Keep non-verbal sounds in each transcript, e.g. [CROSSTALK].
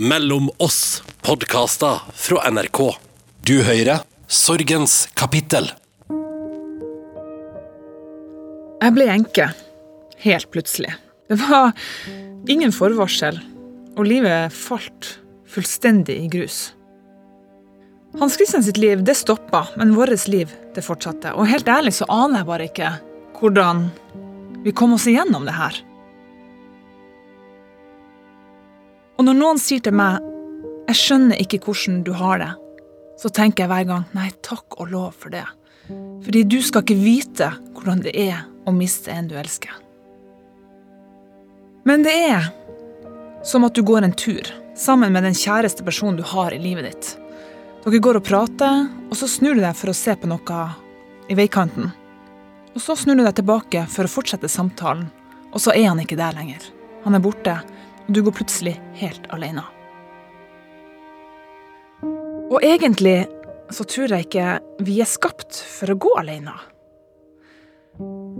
Mellom oss podkaster fra NRK. Du hører Sorgens kapittel. Jeg ble enke. Helt plutselig. Det var ingen forvarsel, og livet falt fullstendig i grus. Hans Christian sitt liv det stoppa, men vårt liv det fortsatte. Og helt ærlig så aner jeg bare ikke hvordan vi kom oss igjennom det her. Og når noen sier til meg 'jeg skjønner ikke hvordan du har det', så tenker jeg hver gang 'nei, takk og lov for det'. Fordi du skal ikke vite hvordan det er å miste en du elsker. Men det er som at du går en tur sammen med den kjæreste personen du har i livet ditt. Dere går og prater, og så snur du deg for å se på noe i veikanten. Og så snur du deg tilbake for å fortsette samtalen, og så er han ikke der lenger. Han er borte, du går plutselig helt alene. Og egentlig så tror jeg ikke vi er skapt for å gå alene.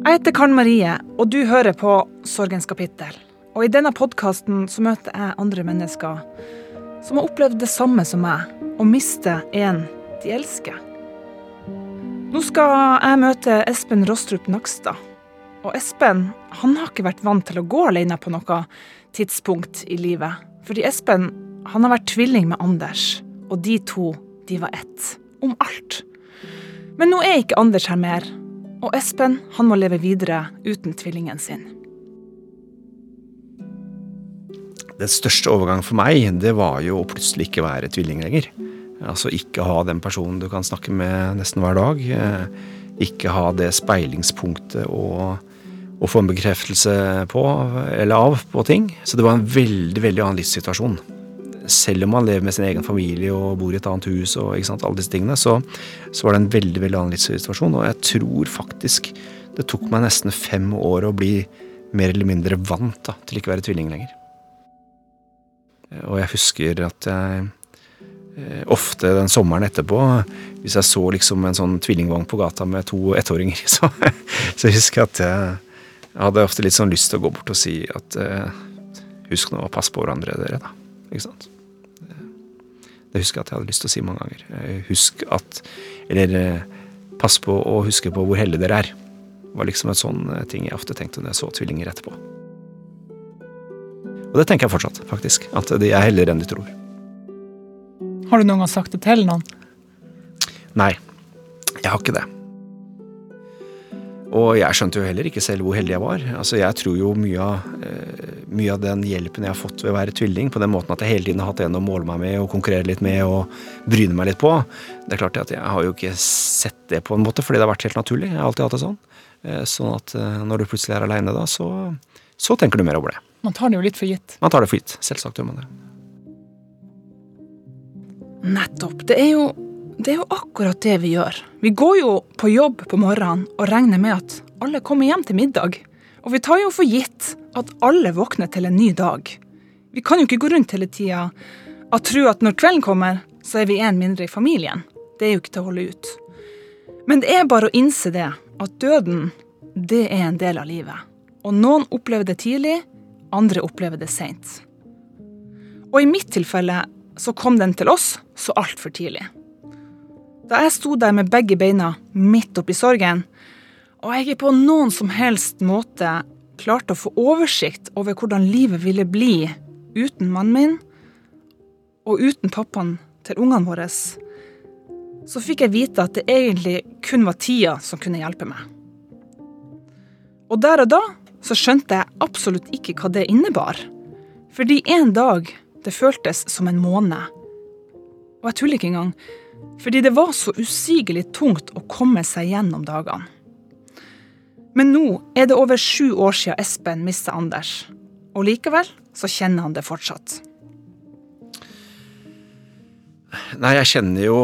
Jeg heter Karen Marie, og du hører på Sorgens kapittel. Og i denne podkasten så møter jeg andre mennesker som har opplevd det samme som meg, å miste en de elsker. Nå skal jeg møte Espen Rostrup Nakstad. Og Espen han har ikke vært vant til å gå alene på noe tidspunkt i livet. Fordi Espen han har vært tvilling med Anders, og de to de var ett. Om alt. Men nå er ikke Anders her mer, og Espen han må leve videre uten tvillingen sin. Den største overgangen for meg, det var jo å plutselig ikke være tvilling lenger. Altså ikke ha den personen du kan snakke med nesten hver dag. eh, Ikke ha det speilingspunktet å, å få en bekreftelse på, eller av, på ting. Så det var en veldig, veldig annen livssituasjon. Selv om man lever med sin egen familie og bor i et annet hus og ikke sant, alle disse tingene, så, så var det en veldig, veldig annen livssituasjon. Og jeg tror faktisk det tok meg nesten fem år å bli mer eller mindre vant da, til ikke å være tvilling lenger. Og jeg husker at jeg eh, ofte den sommeren etterpå, hvis jeg så liksom en sånn tvillingvogn på gata med to ettåringer, [LAUGHS] så, så husker jeg at jeg, jeg hadde ofte litt sånn lyst til å gå bort og si at eh, husk nå å passe på hverandre, dere, da. Ikke sant? Det, det husker jeg at jeg hadde lyst til å si mange ganger. Eh, Husk at Eller eh, pass på å huske på hvor heldige dere er. Det var liksom en sånn eh, ting jeg ofte tenkte når jeg så tvillinger etterpå. Og det tenker jeg fortsatt, faktisk. At de er heldigere enn de tror. Har du noen gang sagt det til noen? Nei, jeg har ikke det. Og jeg skjønte jo heller ikke selv hvor heldig jeg var. Altså, Jeg tror jo mye av, eh, mye av den hjelpen jeg har fått ved å være tvilling, på den måten at jeg hele tiden har hatt en å måle meg med og konkurrere litt med og bryne meg litt på, det er klart at jeg har jo ikke sett det på en måte, fordi det har vært helt naturlig. Jeg har alltid hatt det sånn. Eh, Sånn at eh, når du plutselig er aleine da, så, så tenker du mer over det. Man tar det jo litt for gitt. Man tar det for gitt. Selvsagt gjør man det. Nettopp. Det er, jo, det er jo akkurat det vi gjør. Vi går jo på jobb på morgenen og regner med at alle kommer hjem til middag. Og vi tar jo for gitt at alle våkner til en ny dag. Vi kan jo ikke gå rundt hele tida og tro at når kvelden kommer, så er vi en mindre i familien. Det er jo ikke til å holde ut. Men det er bare å innse det, at døden, det er en del av livet. Og noen opplever det tidlig, andre opplever det seint. Og i mitt tilfelle så kom den til oss så altfor tidlig. Da jeg sto der med begge beina midt oppi sorgen, og jeg ikke på noen som helst måte klarte å få oversikt over hvordan livet ville bli uten mannen min, og uten pappaen til ungene våre, så fikk jeg vite at det egentlig kun var tida som kunne hjelpe meg. Og der og da så skjønte jeg absolutt ikke hva det innebar. Fordi en dag, det føltes som en måned. Og jeg tuller ikke engang. Fordi det var så usigelig tungt å komme seg gjennom dagene. Men nå er det over sju år siden Espen mista Anders. Og likevel så kjenner han det fortsatt. Nei, jeg kjenner jo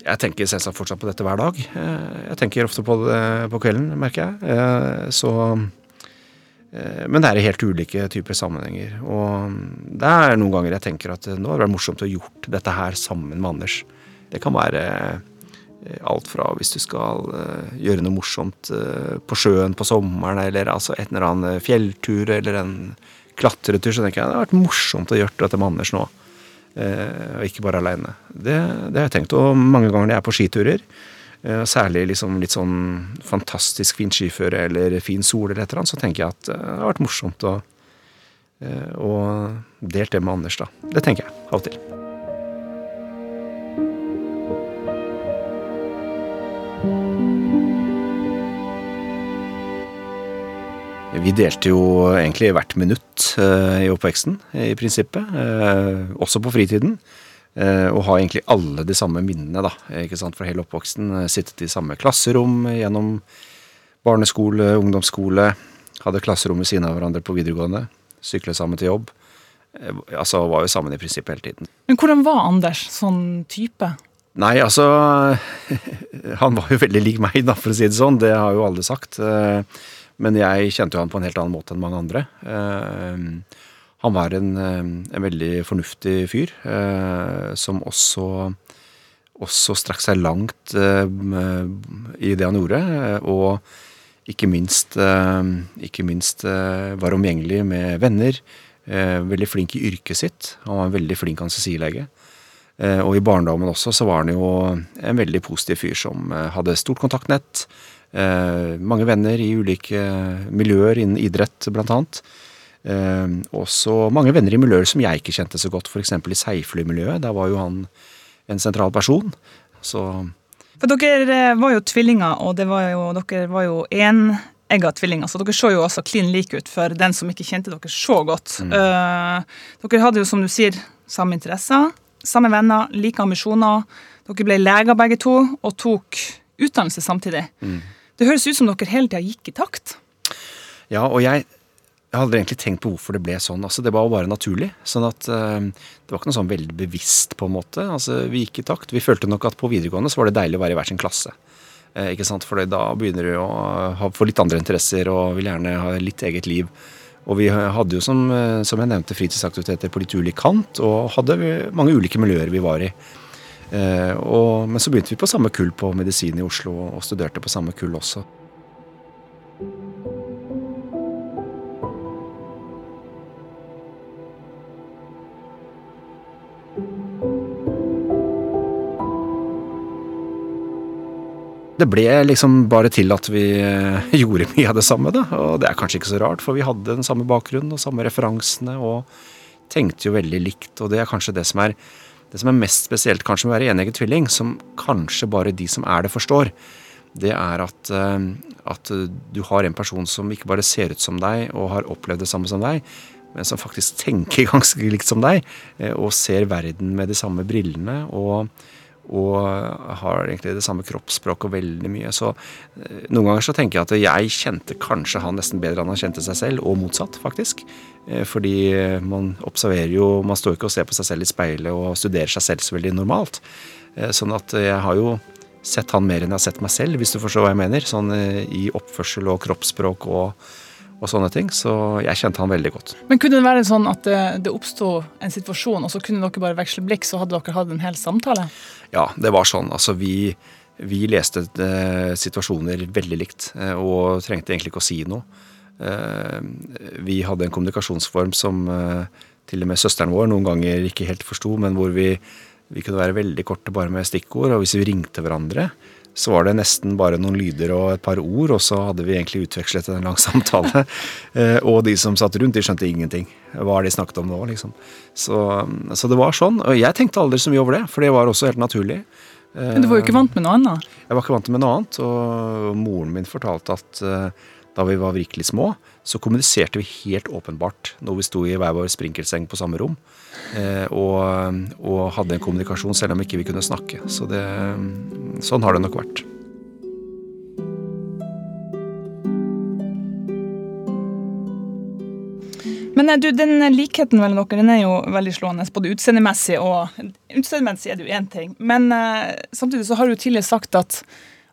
Jeg tenker selvsagt fortsatt på dette hver dag. Jeg tenker ofte på det på kvelden, merker jeg. Eh, Så eh, Men det er i helt ulike typer sammenhenger. Og det er noen ganger jeg tenker at nå hadde det vært morsomt å gjort dette her sammen med Anders. Det kan være alt fra hvis du skal gjøre noe morsomt på sjøen på sommeren, eller altså et eller annet fjelltur, eller en klatretur, så tenker jeg det har vært morsomt å gjøre dette med Anders nå. Eh, og ikke bare aleine. Det, det, har jeg tenkt. Og mange ganger når jeg er på skiturer, eh, særlig liksom litt sånn fantastisk fint skiføre eller fin sol eller et eller annet, så tenker jeg at eh, det har vært morsomt å, og delt det med Anders, da. Det tenker jeg av og til. Vi delte jo egentlig hvert minutt eh, i oppveksten, i prinsippet. Eh, også på fritiden. Eh, og har egentlig alle de samme minnene, da. Ikke sant, fra hele oppvoksten. Sittet i samme klasserom gjennom barneskole, ungdomsskole. Hadde klasserom ved siden av hverandre på videregående. Syklet sammen til jobb. Altså var jo sammen i prinsippet hele tiden. Men hvordan var Anders sånn type? Nei, altså [LAUGHS] Han var jo veldig lik meg, da, for å si det sånn. Det har jo alle sagt. Men jeg kjente jo han på en helt annen måte enn mange andre. Eh, han var en, eh, en veldig fornuftig fyr, eh, som også, også strakk seg langt i det han gjorde. Og ikke minst, ikke minst var omgjengelig med venner. Veldig flink i yrket sitt. Han var en veldig flink anestesilege. Og i barndommen også så var han jo en veldig positiv fyr som hadde stort kontaktnett. Eh, mange venner i ulike miljøer innen idrett, blant annet. Eh, også mange venner i miljøer som jeg ikke kjente så godt, f.eks. i seilflymiljøet. Der var jo han en sentral person. Så For dere eh, var jo tvillinger, og var jo, dere var jo enegga tvillinger, så dere så jo også klin like ut for den som ikke kjente dere så godt. Mm. Uh, dere hadde jo, som du sier, samme interesser, samme venner, like ambisjoner. Dere ble leger begge to, og tok utdannelse samtidig. Mm. Det høres ut som dere hele tida gikk i takt. Ja, og jeg, jeg hadde egentlig tenkt på hvorfor det ble sånn. altså Det var jo bare naturlig. sånn at uh, Det var ikke noe sånn veldig bevisst, på en måte. altså Vi gikk i takt. Vi følte nok at på videregående så var det deilig å være i hver sin klasse. Uh, ikke sant? For da begynner du å få litt andre interesser og vil gjerne ha litt eget liv. Og vi hadde jo, som, eh, som jeg nevnte, fritidsaktiviteter på litt ulik kant, og hadde mange ulike miljøer vi var i. Eh, og, men så begynte vi på samme kull på medisin i Oslo, og studerte på samme kull også. det ble liksom bare til at vi eh, [LAUGHS] gjorde mye av det samme, da. Og det er kanskje ikke så rart, for vi hadde den samme bakgrunnen og samme referansene og tenkte jo veldig likt. Og det er kanskje det som er det som er mest spesielt kanskje med å være enegget tvilling, som kanskje bare de som er det, forstår, det er at, eh, at, du har en person som ikke bare ser ut som deg og har opplevd det samme som deg, men som faktisk tenker [LAUGHS] ganske likt som deg, eh, og ser verden med de samme brillene. og og har egentlig det samme kroppsspråk og veldig mye. Så eh, noen ganger så tenker jeg at jeg kjente kanskje han nesten bedre enn han kjente seg selv, og motsatt, faktisk. Eh, fordi man observerer jo Man står ikke og ser på seg selv i speilet og studerer seg selv så veldig normalt. Eh, sånn at jeg har jo sett han mer enn jeg har sett meg selv, hvis du forstår hva jeg mener. Sånn i oppførsel og kroppsspråk og og sånne ting. Så jeg kjente han veldig godt. Men kunne det være sånn at det, det oppsto en situasjon, og så kunne dere bare veksle blikk, så hadde dere hatt en hel samtale? Ja, det var sånn. Altså vi, vi leste eh, situasjoner veldig likt, eh, og trengte egentlig ikke å si noe. Eh, vi hadde en kommunikasjonsform som eh, til og med søsteren vår noen ganger ikke helt forsto, men hvor vi, vi kunne være veldig korte bare med stikkord. Og hvis vi ringte hverandre, så var det nesten bare noen lyder og et par ord, og så hadde vi egentlig utvekslet en lang [LAUGHS] samtale. Eh, og de som satt rundt, de skjønte ingenting. Hva har de snakket om nå, liksom. Så, så, det var sånn. Og jeg tenkte aldri så mye over det, for det var også helt naturlig. Men du var jo ikke vant med noe annet? Jeg var ikke vant med noe annet. Og moren min fortalte at eh, da vi var virkelig små, så kommuniserte vi helt åpenbart når vi sto i hver vår sprinkelseng på samme rom. Eh, og, og, hadde en kommunikasjon selv om ikke vi kunne snakke. Så det, sånn har det nok vært. Men eh, du, den likheten mellom dere den er jo veldig slående, både utseendemessig og Utseendemessig er det jo én ting, men uh, samtidig så har du tidligere sagt at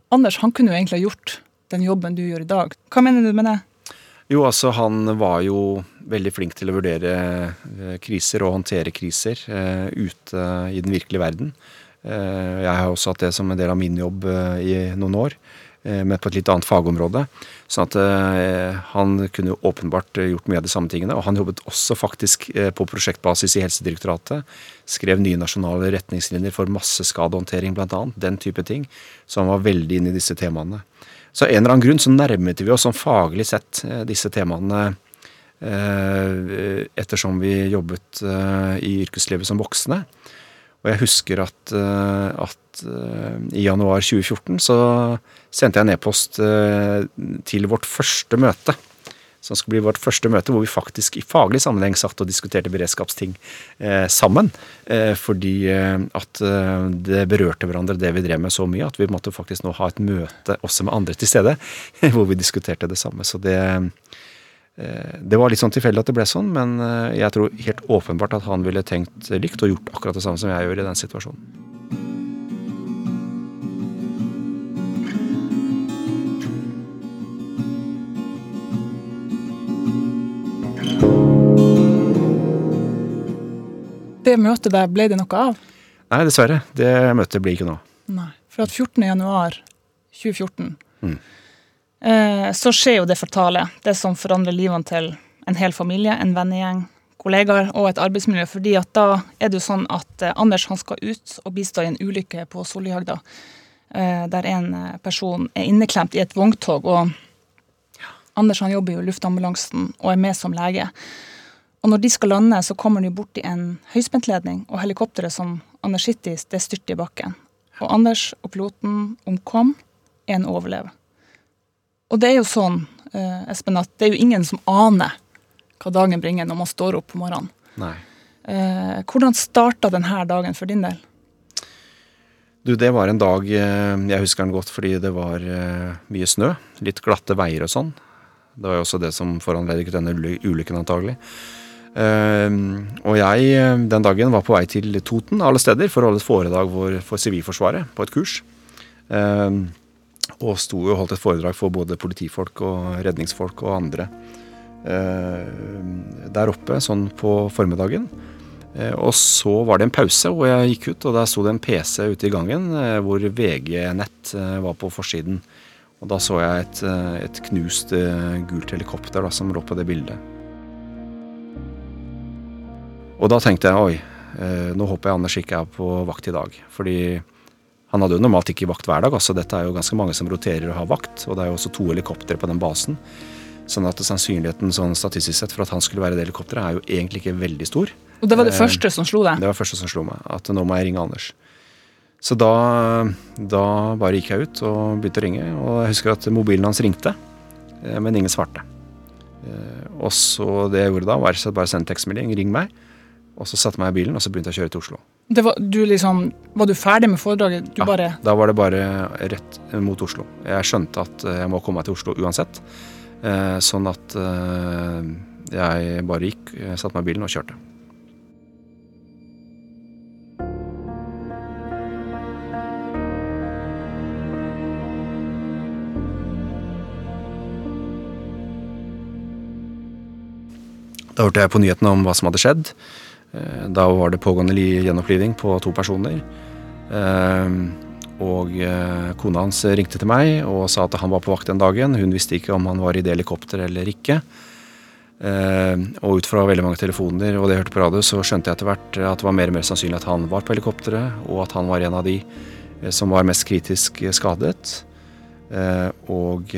Anders han kunne jo egentlig ha gjort den jobben du gjør i dag. Hva mener du med det? Jo, altså han var jo veldig flink til å vurdere eh, kriser og håndtere kriser uh, ute i den virkelige verden. Uh, jeg har også hatt det som en del av min jobb uh, i noen år. men på et litt annet fagområde. Sånn at han kunne jo åpenbart gjort mye av de samme tingene. Og han jobbet også faktisk på prosjektbasis i Helsedirektoratet. Skrev nye nasjonale retningslinjer for masseskadehåndtering bl.a. Den type ting. Så han var veldig inne i disse temaene. Så en eller annen grunn så nærmet vi oss sånn faglig sett disse temaene ettersom vi jobbet i yrkeslivet som voksne. Og jeg husker at, eh, at eh, i januar 2014 så sendte jeg en e-post eh, til vårt første møte. Som skulle bli vårt første møte hvor vi faktisk i faglig sammenheng satt og diskuterte beredskapsting eh, sammen. Eh, fordi at eh, det berørte hverandre det vi drev med så mye at vi måtte faktisk nå ha et møte også med andre til stede. [LAUGHS] Hvor vi diskuterte det samme. Så det, Eh, det var litt sånn tilfeldig at det ble sånn, men eh, jeg tror helt åpenbart at han ville tenkt likt og gjort akkurat det samme som jeg gjør i den situasjonen. Det møtet der, ble det noe av? Nei, dessverre. Det møtet blir ikke noe. Nei, For at 14. januar 2014 mm Eh, så skjer jo det fatale. Det som forandrer livene til en hel familie, en vennegjeng, kollegaer og et arbeidsmiljø. fordi at da er det jo sånn at eh, Anders han skal ut og bistå i en ulykke på Sollihøgda. Eh, der en person er inneklemt i et vogntog. og Anders han jobber jo i luftambulansen og er med som lege. Og når de skal lande, så kommer de borti en høyspentledning, og helikopteret som Anders sitter i, det styrter i bakken. Og Anders og piloten omkom. En overlever. Og det er jo sånn, eh, Espen, at det er jo ingen som aner hva dagen bringer når man står opp på morgenen. Nei. Eh, hvordan starta denne dagen for din del? Du, det var en dag eh, Jeg husker den godt fordi det var mye snø. Litt glatte veier og sånn. Det var jo også det som foranlediget denne ulykken, antagelig. Og jeg den dagen var på vei til Toten, alle steder, for å holde et foredrag for Sivilforsvaret på et kurs. Og sto og holdt et foredrag for både politifolk og redningsfolk og andre eh, der oppe sånn på formiddagen. Eh, og så var det en pause hvor jeg gikk ut, og der sto det en PC ute i gangen eh, hvor VG-nett eh, var på forsiden. Og da så jeg et, eh, et knust eh, gult helikopter da, som lå på det bildet. Og da tenkte jeg oi, nå håper jeg Anders ikke er på vakt i dag. Fordi han hadde jo normalt ikke vakt hver dag, altså dette er jo ganske mange som roterer og har vakt. Og det er jo også to helikoptre på den basen. Sånn at sannsynligheten sånn statistisk sett for at han skulle være i det helikopteret, er jo egentlig ikke veldig stor. Og det var det eh, første som slo deg? Det var det første som slo meg. At nå må jeg ringe Anders. Så da, da bare gikk jeg ut og begynte å ringe. Og jeg husker at mobilen hans ringte, eh, men ingen svarte. Eh, og så det jeg gjorde da, var bare å sende tekstmelding 'ring meg'. Og så satte jeg meg i bilen og så begynte jeg å kjøre til Oslo. Var du, liksom, var, du ferdig med foredraget? Du ja, bare... da var det bare rett mot Oslo. Jeg skjønte at eh, jeg må komme meg til Oslo uansett. Eh, sånn at eh, jeg bare gikk, satte meg i bilen og kjørte. Da hørte jeg på nyhetene om hva som hadde skjedd. Eh, da var det pågående gjenoppliving på to personer. Eh, og eh, kona hans ringte til meg og sa at han var på vakt den dagen. Hun visste ikke om han var i det helikopteret eller ikke. Og ut fra veldig mange telefoner og det jeg hørte på radio, så skjønte jeg etter hvert at det var mer og mer sannsynlig at han var på helikopteret, og at han var en av de som var mest kritisk skadet. Og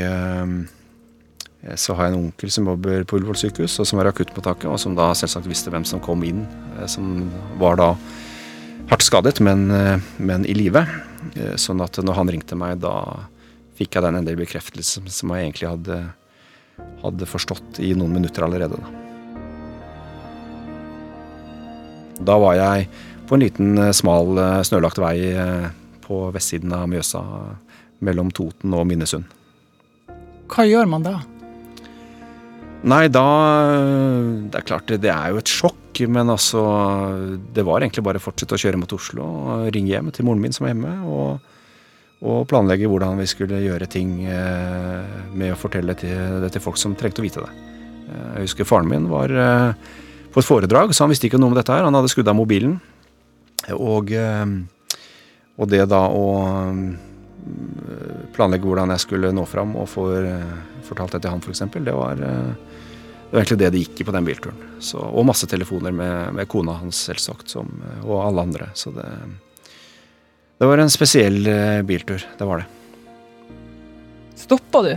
så har jeg en onkel som jobber på Ullevål sykehus, og som er akuttmottaket, og som da selvsagt visste hvem som kom inn, eh, som var da hardt skadet, men, eh, men i live. Sånn at når han ringte meg, da fikk jeg den endelige bekreftelsen som jeg egentlig hadde, hadde forstått i noen minutter allerede. Da. da var jeg på en liten, smal, snølagt vei på vestsiden av Mjøsa, mellom Toten og Minnesund. Hva gjør man da? Nei, da Det er klart, det er jo et sjokk, men altså Det var egentlig bare å fortsette å kjøre mot Oslo og ringe hjem til moren min som er hjemme, og, og planlegge hvordan vi skulle gjøre ting eh, med å fortelle til, det til folk som trengte å vite det. Eh, jeg husker faren min var eh, på et foredrag, så han visste ikke noe om dette her. Han hadde skrudd av mobilen. Og, og det da å planlegge hvordan jeg skulle nå fram og få fortalt det til han f.eks. Det, var, det var egentlig det det gikk i på den bilturen. Så, og masse telefoner med, med kona hans selvsagt, som, og alle andre. Så det, det var en spesiell biltur. Det var det. Stoppa du,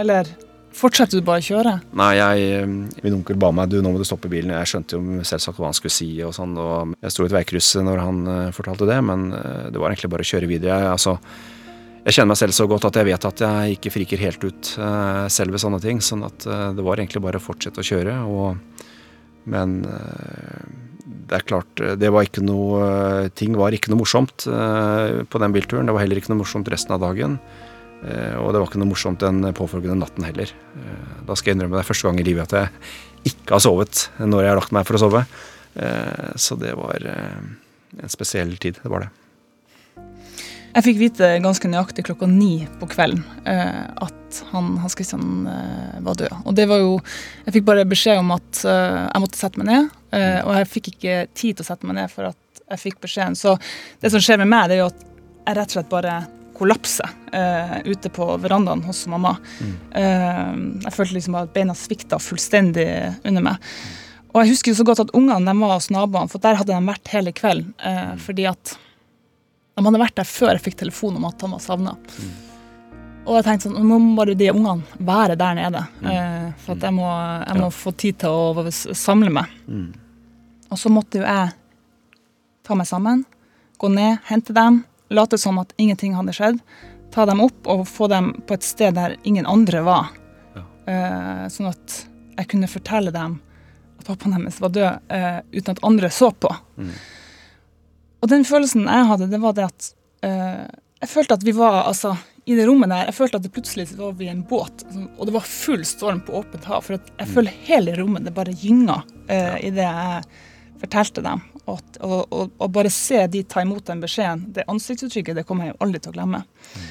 eller fortsatte du bare å kjøre? Nei, jeg, min onkel ba meg du, nå må du stoppe bilen. Jeg skjønte jo selvsagt hva han skulle si og sånn. og Jeg sto i et veikryss når han fortalte det, men det var egentlig bare å kjøre videre. Jeg, altså, jeg kjenner meg selv så godt at jeg vet at jeg ikke friker helt ut uh, selv ved sånne ting. Sånn at det var egentlig bare å fortsette å kjøre. Og, men det er klart, det var ikke noe Ting var ikke noe morsomt på den bilturen. Det var heller ikke noe morsomt resten av dagen. Eh, og det var ikke noe morsomt den påfølgende natten heller. Eh, da skal jeg innrømme det er første gang i livet at jeg ikke har sovet når jeg har lagt meg for å sove. Eh, så det var en spesiell tid. Det var det. Jeg fikk vite ganske nøyaktig klokka ni på kvelden at han, Hans Christian var død. Og det var jo Jeg fikk bare beskjed om at jeg måtte sette meg ned. Og jeg fikk ikke tid til å sette meg ned for at jeg fikk beskjeden. Så det som skjer med meg, det er jo at jeg rett og slett bare kollapser uh, ute på verandaen hos mamma. Mm. Uh, jeg følte liksom at beina svikta fullstendig under meg. Og jeg husker jo så godt at ungene var hos naboene, for der hadde de vært hele kvelden. Uh, fordi at de hadde vært der før jeg fikk telefon om at han var savna. Mm. Og jeg tenkte sånn, nå må bare de ungene være der nede. Mm. for at jeg må, jeg må ja. få tid til å samle meg. Mm. Og så måtte jo jeg ta meg sammen, gå ned, hente dem late som at ingenting hadde skjedd, ta dem opp og få dem på et sted der ingen andre var. Ja. Eh, sånn at jeg kunne fortelle dem at pappaen deres var død, eh, uten at andre så på. Mm. Og den følelsen jeg hadde, det var det at uh, Jeg følte at vi var altså, i det rommet der, jeg følte at det plutselig var vi i en båt, og det var full storm på åpent hav. For jeg mm. føler hele rommet det bare gynga uh, det jeg fortalte dem. Og, og, og, bare se de ta imot den beskjeden, det ansiktsuttrykket, det kommer jeg jo aldri til å glemme. Mm.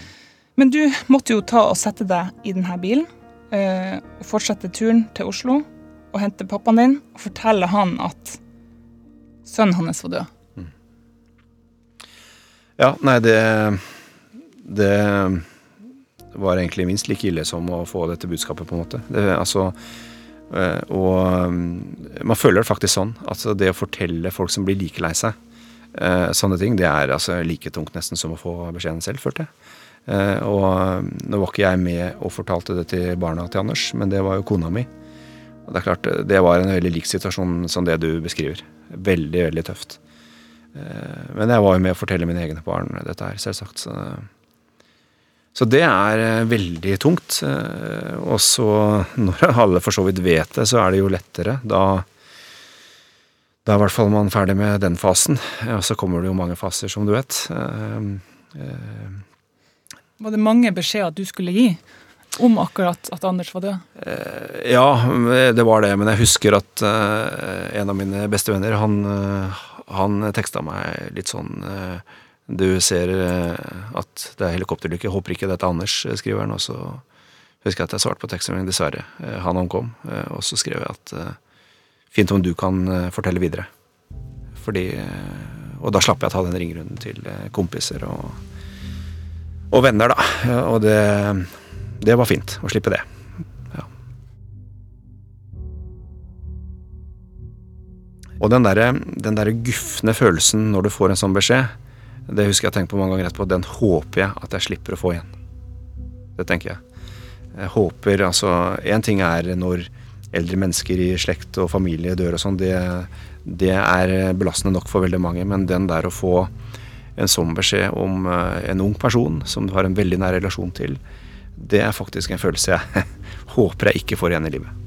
Men du måtte jo ta og sette deg i denne bilen uh, og fortsette turen til Oslo og hente pappaen din og fortelle han at sønnen hans var død. Ja, nei, det Det var egentlig minst like ille som å få dette budskapet, på en måte. Det, altså Eh, og mm, man føler det faktisk sånn. Altså det å fortelle folk som blir like lei seg, eh, sånne ting, det er altså like tungt nesten som å få beskjeden selv, følte jeg. Eh, og mm, nå var ikke jeg med og fortalte det til barna til Anders, men det var jo kona mi. Og det er klart, det var en veldig lik situasjon som det du beskriver. Veldig, veldig tøft. Men jeg var jo med å fortelle mine egne barn dette her, selvsagt. Så så det er eh, veldig tungt. Eh, og så, når alle for så vidt vet det, så er det jo lettere. Da, da er i hvert fall man ferdig med den fasen. Og så kommer det jo mange faser, som du vet. Eh, var det mange beskjeder du skulle gi om akkurat at Anders var død? Ja, det var det. Men jeg husker at en av mine bestevenner, han, han teksta meg litt sånn du ser eh, at det er helikopterulykke. Håper ikke dette er Anders, eh, skriver han. Og så husker jeg at jeg svarte på tekstmeldingen, dessverre. Eh, han omkom. Og så skrev jeg at fint om du kan fortelle videre. Fordi Og da slapp jeg å ta den ringrunden til kompiser og, og venner, da. Og det, det var fint å slippe det. Og den derre der gufne følelsen når du får en sånn beskjed, det husker jeg har tenkt på mange ganger etterpå. Den håper jeg at jeg slipper å få igjen. Det tenker jeg. Jeg håper altså Én ting er når eldre mennesker i slekt og familie dør og sånn. Det, det, er belastende nok for veldig mange. Men den der å få en sånn beskjed om eh, en ung person som du har en veldig nær relasjon til, det er faktisk en følelse jeg [LAUGHS] håper jeg ikke får igjen i livet.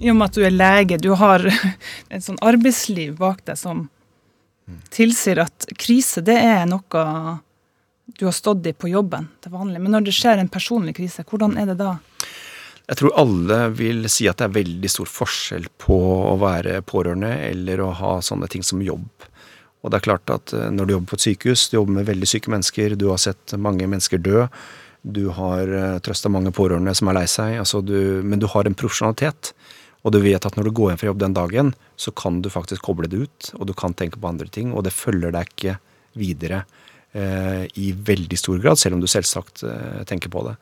I og med at du er lege, du har [LAUGHS] et sånn arbeidsliv bak deg som tilsier at krise, det er noe du har stått i på jobben til vanlig. Men når det skjer en personlig krise, hvordan er det da? Jeg tror alle vil si at det er veldig stor forskjell på å være pårørende eller å ha sånne ting som jobb. Og det er klart at eh, når du jobber på et sykehus, du jobber med veldig syke mennesker, du har sett mange mennesker dø, du har eh, trøsta mange pårørende som er lei seg, altså du, men du har en profesjonalitet og du vet at når du går hjem fra jobb den dagen, så kan du faktisk koble det ut, og du kan tenke på andre ting, og det følger deg ikke videre eh, i veldig stor grad, selv om du selvsagt eh, tenker på det.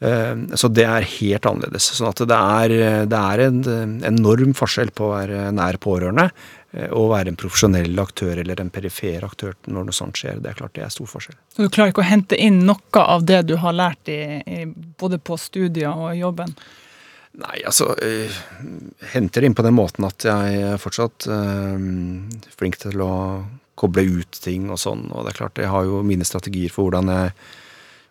Eh, så det er helt annerledes. sånn at det er, det er en enorm forskjell på å være nær pårørende eh, være en profesjonell aktør eller en perifer aktør når noe sånt skjer. Det er klart det er stor forskjell. Så du klarer ikke å hente inn noe av det du har lært i, i, både på studier og jobben? Nei, altså øh, Henter inn på den måten at jeg er fortsatt øh, flink til å koble ut ting og sånn. Og det er klart, jeg har jo mine strategier for hvordan jeg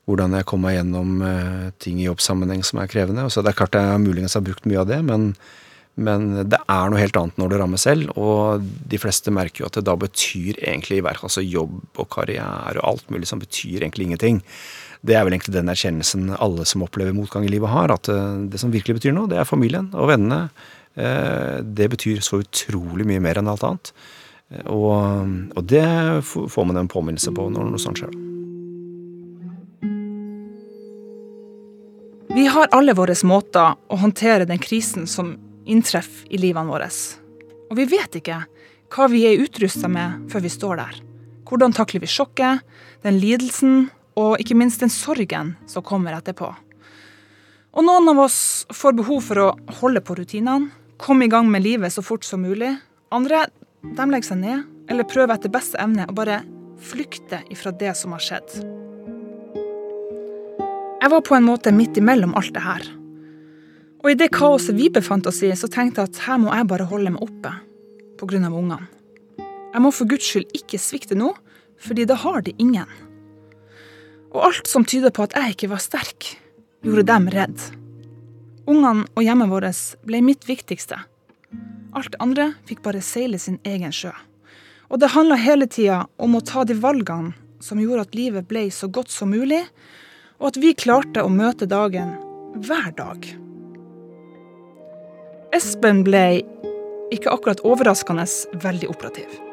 hvordan jeg kommer meg gjennom øh, ting i jobbsammenheng som er krevende. Og så det er klart jeg muligens har brukt mye av det, men, men, det er noe helt annet når det rammer selv. Og de fleste merker jo at det da betyr egentlig altså jobb og karriere og alt mulig som betyr egentlig ingenting. Det er vel egentlig den erkjennelsen alle som opplever motgang i livet har. At uh, det som virkelig betyr noe, det er familien og vennene. Uh, det betyr så utrolig mye mer enn alt annet. Og, og det får man en påminnelse på når noe sånt skjer. Vi har alle våre måter å håndtere den krisen som inntreffer i livene våre. Og vi vet ikke hva vi er utrusta med før vi står der. Hvordan takler vi sjokket, den lidelsen og ikke minst den sorgen som kommer etterpå. Og noen av oss får behov for å holde på rutinene, komme i gang med livet så fort som mulig. Andre de legger seg ned eller prøver etter beste evne å bare flykte ifra det som har skjedd. Jeg var på en måte midt imellom alt det her. Og i det kaoset vi befant oss i, så tenkte jeg at her må jeg bare holde meg oppe på grunn av ungene. Jeg må for guds skyld ikke svikte nå, fordi da har de ingen. Og alt som tyder på at jeg ikke var sterk, gjorde dem redd. Ungene og hjemmet vårt ble mitt viktigste. Alt andre fikk bare seile sin egen sjø. Og det handla hele tida om å ta de valgene som gjorde at livet ble så godt som mulig, og at vi klarte å møte dagen hver dag. Espen ble, ikke akkurat overraskende, veldig operativ.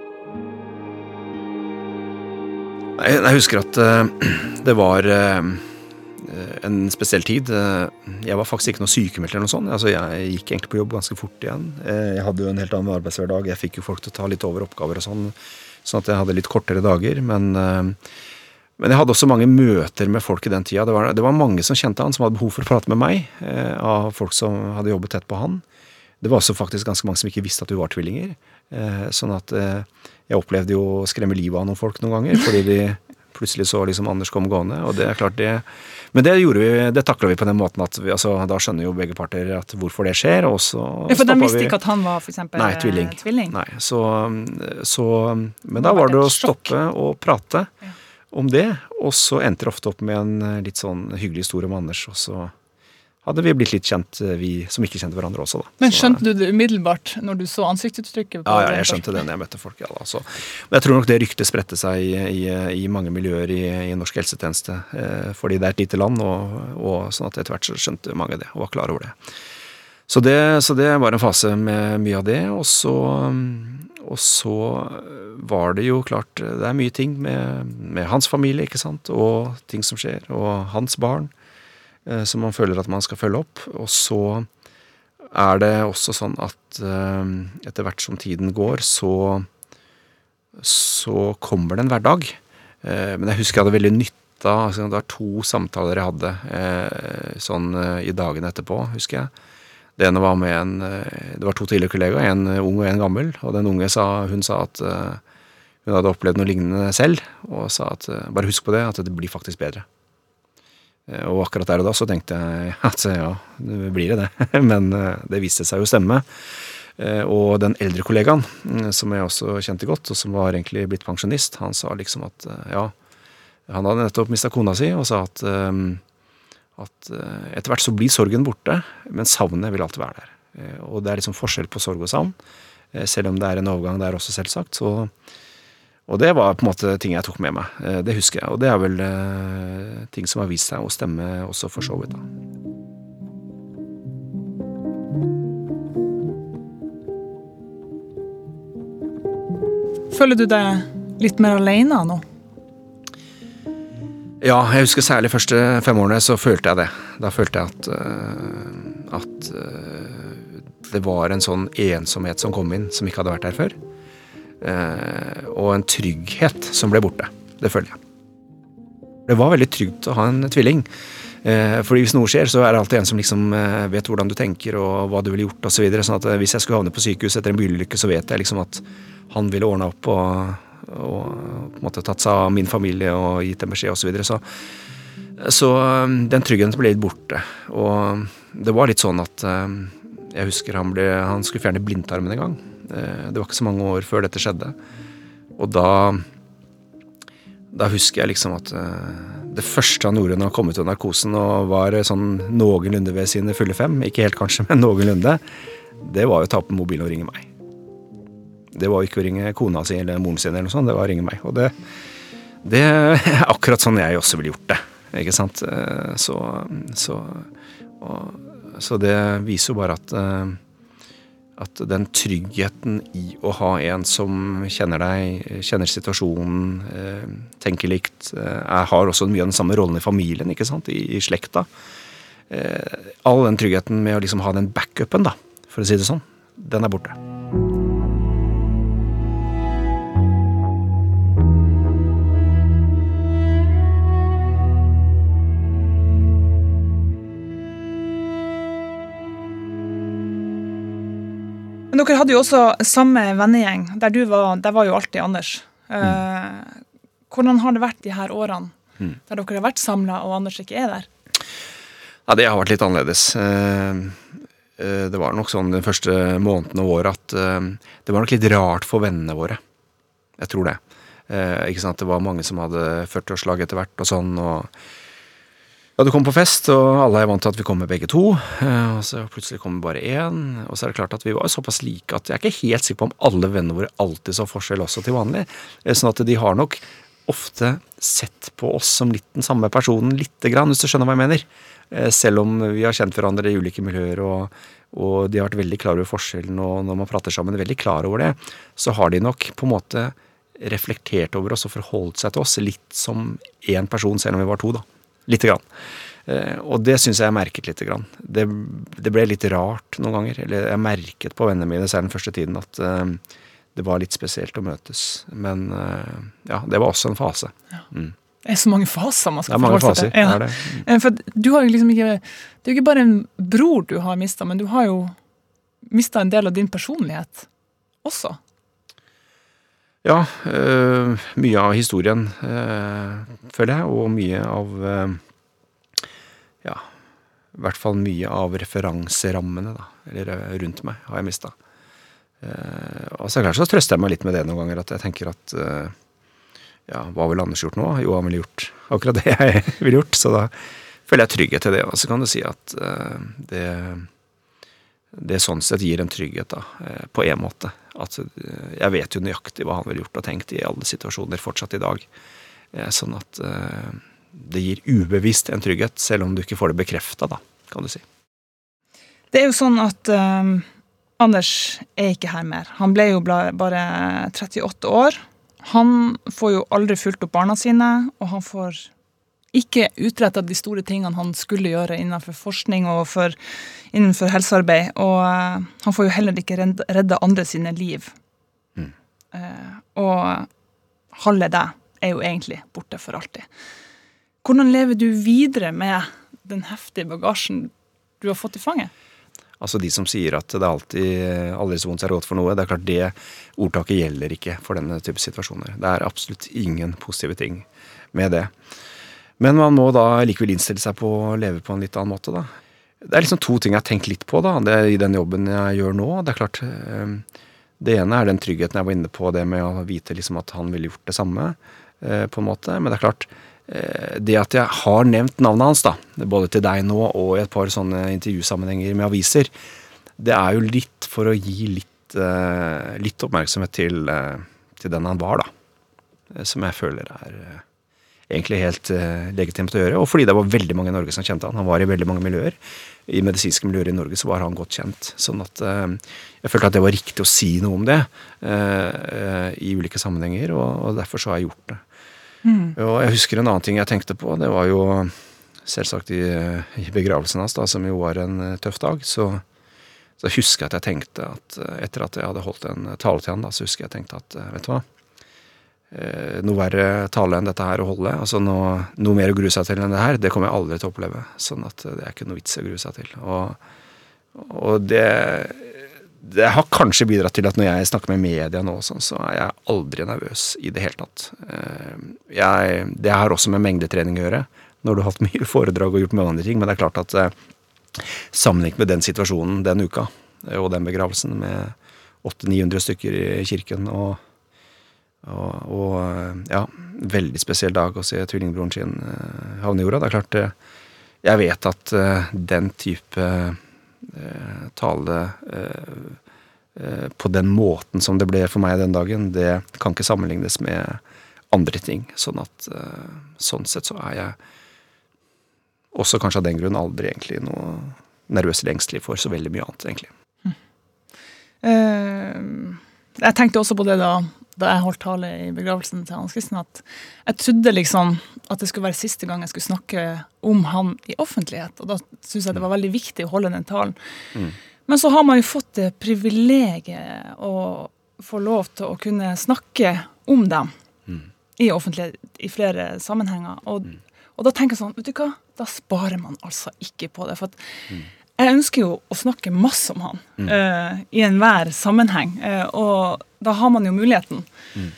Jeg husker at uh, [CLEARS THROAT] det var uh, en spesiell tid. Jeg var faktisk ikke noe sykemeldt eller noe sånt. Altså, jeg gikk egentlig på jobb ganske fort igjen. Jeg hadde jo en helt annen arbeidshverdag. Jeg fikk jo folk til å ta litt over oppgaver og sånn, sånn at jeg hadde litt kortere dager. Men men jeg hadde også mange møter med folk i den tida. Det var, det var mange som kjente han, som hadde behov for å prate med meg. Eh, av folk som hadde jobbet tett på han. Det var også faktisk ganske mange som ikke visste at vi var tvillinger. Eh, sånn at eh, jeg opplevde jo å skremme livet av noen folk noen ganger. Fordi de plutselig så liksom Anders kom gående. Og det er klart det Men det gjorde vi, det takla vi på den måten at vi, altså, da skjønner jo begge parter at hvorfor det skjer. Og så ja, For de visste ikke at han var for eksempel, Nei, tvilling. tvilling. Nei, så, så Men da var det å stoppe og prate. Ja om det. Og så endte det ofte opp med en eh, litt sånn hyggelig historie om Anders. Og så hadde vi blitt litt kjent, eh, vi som ikke kjente hverandre også. da. Men skjønte du det umiddelbart når du så ansiktsuttrykket? Ja, ja, jeg skjønte det når jeg møtte folk. ja altså. Men jeg tror nok det ryktet spredte seg i, i, i mange miljøer i, i, norsk helsetjeneste. Eh, fordi det er et lite land, og, og sånn at etter hvert så skjønte mange det og var klar over det. Så det, så det var en fase med mye av det. Og så, og så var det jo klart Det er mye ting med, med, hans familie, ikke sant, og ting som skjer, og hans barn, eh, som man føler at man skal følge opp. Og så er det også sånn at eh, etter hvert som tiden går, så så kommer det en hverdag. Eh, men jeg husker jeg hadde veldig nytte av altså, Det var to samtaler jeg hadde eh, sånn eh, i dagene etterpå, husker jeg. Det ene var med en eh, Det var to tidligere kollegaer, en ung og en gammel. Og den unge sa, hun sa at hun hadde opplevd noe lignende selv, og sa at eh, bare husk på det, at det blir faktisk bedre. Eh, og akkurat der og da så tenkte jeg [LAUGHS] at ja, det blir det, det. [LAUGHS] Men eh, det viste seg jo å stemme. Og den eldre kollegaen, som jeg også kjente godt, og som var egentlig blitt pensjonist, han sa liksom at ja, han hadde nettopp mista kona si, og sa at, at etter hvert så blir sorgen borte, men savnet vil alltid være der. Og det er liksom forskjell på sorg og savn, selv om det er en overgang der også, selvsagt. så og det var på en måte ting jeg tok med meg. Eh, det husker jeg. Og det er vel eh, ting som har vist seg å stemme også for så vidt, da. Føler du deg litt mer alene nå? Ja, jeg husker særlig første fem årene så følte jeg det. Da følte jeg at, uh, at det var en sånn ensomhet som kom inn, som ikke hadde vært der før. Eh, og en trygghet som ble borte. Det føler jeg. Det var veldig trygt å ha en tvilling. Eh, fordi hvis noe skjer, så er det alltid en som liksom eh, vet hvordan du tenker og hva du ville gjort osv. Så videre. sånn at hvis jeg skulle havne på sykehus etter en bilulykke, så vet jeg liksom at han ville ordna opp og, og på en måte tatt seg av min familie og gitt dem beskjed osv. Så, videre. så så den tryggheten ble litt borte. Og det var litt sånn at jeg husker han, ble, han skulle fjerne blindtarmen en gang. Det var ikke så mange år før dette skjedde. Og da da husker jeg liksom at det første han gjorde når han kom ut av narkosen og var sånn noenlunde ved sine fulle fem, ikke helt kanskje, [LAUGHS] men noenlunde, det var jo å ta opp mobilen og ringe meg. Det var jo ikke å ringe kona si eller moren sin, eller noe sånt, det var å ringe meg. Og det, det er [LAUGHS] akkurat sånn jeg også ville gjort det. Ikke sant? Så, så, og, så det viser jo bare at at den tryggheten i å ha en som kjenner deg, kjenner situasjonen, eh, tenker likt, eh, har også mye av den samme rollen i familien, ikke sant, i, i slekta. Eh, all den tryggheten med å liksom ha den backupen, da, for å si det sånn, den er borte. Men dere hadde jo også samme vennegjeng. Der du var, der var jo alltid Anders. Mm. hvordan har det vært de her årene mm. der dere har vært samla og Anders ikke er der? Ja, Det har vært litt annerledes. Eh, eh, det var nok sånn den første måneden og året at det var nok litt rart for vennene våre. Jeg tror det. Ikke sant? Det var mange som hadde 40-årslag etter hvert og sånn. og ja, du kommer på fest, og alle er vant til at vi kommer begge to. Eh, og så plutselig kommer bare én. Og så er det klart at vi var såpass like at jeg er ikke helt sikker på om alle vennene våre alltid så forskjell også til vanlig. Eh, sånn at de har nok ofte sett på oss som litt den samme personen lite grann, hvis du skjønner hva jeg mener. Eh, selv om vi har kjent hverandre i ulike miljøer, og, og de har vært veldig klar over forskjellen, og når man prater sammen, veldig klar over det, så har de nok på en måte reflektert over oss og forholdt seg til oss litt som én person, selv om vi var to, da. Lite grann. Eh, og det syns jeg jeg merket lite grann. Det, det, ble litt rart noen ganger. Eller jeg merket på vennene mine særlig den første tiden at uh, det var litt spesielt å møtes. Men uh, ja, det var også en fase. Ja. Mm. Det er så mange faser man skal forholde seg til. Ja. Det. Mm. For du har jo liksom ikke Det er jo ikke bare en bror du har mista, men du har jo mista en del av din personlighet også. Ja, øh, mye av historien, øh, føler jeg, og mye av øh, Ja, i hvert fall mye av referanserammene, da, eller rundt meg, har jeg mista. og så klart så trøster jeg meg litt med det noen ganger, at jeg tenker at ja, hva ville Anders gjort nå? Jo, han ville gjort akkurat det jeg [LAUGHS] ville gjort, så da føler jeg trygghet til det. Og så kan du si at det det sånn sett gir en trygghet, da, eh, på en måte. At eh, jeg vet jo nøyaktig hva han ville gjort og tenkt i alle situasjoner fortsatt i dag. Eh, sånn at det gir ubevisst en trygghet, selv om du ikke får det bekrefta, da, kan du si. Det er jo sånn at um, Anders er ikke her mer. Han ble jo bare 38 år. Han får jo aldri fulgt opp barna sine, og han får ikke utretta de store tingene han skulle gjøre innenfor forskning og for, innenfor helsearbeid. Og uh, han får jo heller ikke redda andre sine liv. Mm. Uh, og halve deg er jo egentlig borte for alltid. Hvordan lever du videre med den heftige bagasjen du har fått i fanget? Altså De som sier at det alltid aldri så vondt er råd for noe. Det er klart det ordtaket gjelder ikke for denne type situasjoner. Det er absolutt ingen positive ting med det. Men man må da likevel innstille seg på å leve på en litt annen måte, da. Det er liksom to ting jeg har tenkt litt på da, i den jobben jeg gjør nå. Det er klart, eh, det ene er den tryggheten jeg var inne på, det med å vite liksom at han ville gjort det samme. Eh, på en måte, Men det er klart, eh, det at jeg har nevnt navnet hans, da, både til deg nå og i et par sånne intervjusammenhenger med aviser, det er jo litt for å gi litt, litt oppmerksomhet til, til den han var, da. Som jeg føler er egentlig helt uh, legitimt å gjøre. Og fordi det var veldig mange i Norge som kjente han. Han var i veldig mange miljøer. I medisinske miljøer i Norge så var han godt kjent. Sånn at uh, jeg følte at det var riktig å si noe om det uh, i ulike sammenhenger, og, og, derfor så har jeg gjort det. Mm. Og jeg husker en annen ting jeg tenkte på. Det var jo selvsagt i, i begravelsen hans, da, som jo var en tøff dag. Så Så husker jeg at jeg tenkte at etter at jeg hadde holdt en tale til han, da, så husker jeg at jeg tenkte at vet du hva, noe verre tale enn dette her å holde. altså noe, noe, mer å grue seg til enn det her, det kommer jeg aldri til å oppleve. Sånn at det er ikke noe vits å grue seg til. Og, og det, det har kanskje bidratt til at når jeg snakker med media nå, sånn, så er jeg aldri nervøs i det hele tatt. Jeg, det har også med mengdetrening å gjøre. Når du har hatt mye foredrag og gjort mye andre ting. Men det er klart at sammenlignet med den situasjonen den uka, og den begravelsen med 800-900 stykker i kirken og og, og, ja, veldig spesiell dag å se tvillingbroren sin uh, havne i jorda. Det er klart, uh, jeg vet at den type tale på den måten som det ble for meg den dagen, det kan ikke sammenlignes med andre ting. Sånn at sånn sett så er jeg også kanskje av den grunn aldri egentlig noe nervøs eller engstelig for så veldig mye annet, egentlig. Mm. jeg tenkte også på det da da jeg holdt tale i begravelsen til Hans Kristen, at jeg trodde liksom at det skulle være siste gang jeg skulle snakke om han i offentlighet. Og da syns jeg det var veldig viktig å holde den talen. Mm. Men så har man jo fått det privilegiet å få lov til å kunne snakke om dem mm. i offentlighet i flere sammenhenger. Og, mm. og, da tenker jeg sånn, vet du hva, da sparer man altså ikke på det. For at mm. Jeg ønsker jo å snakke masse om han mm. uh, i enhver sammenheng, uh, og da har man jo muligheten. Mm.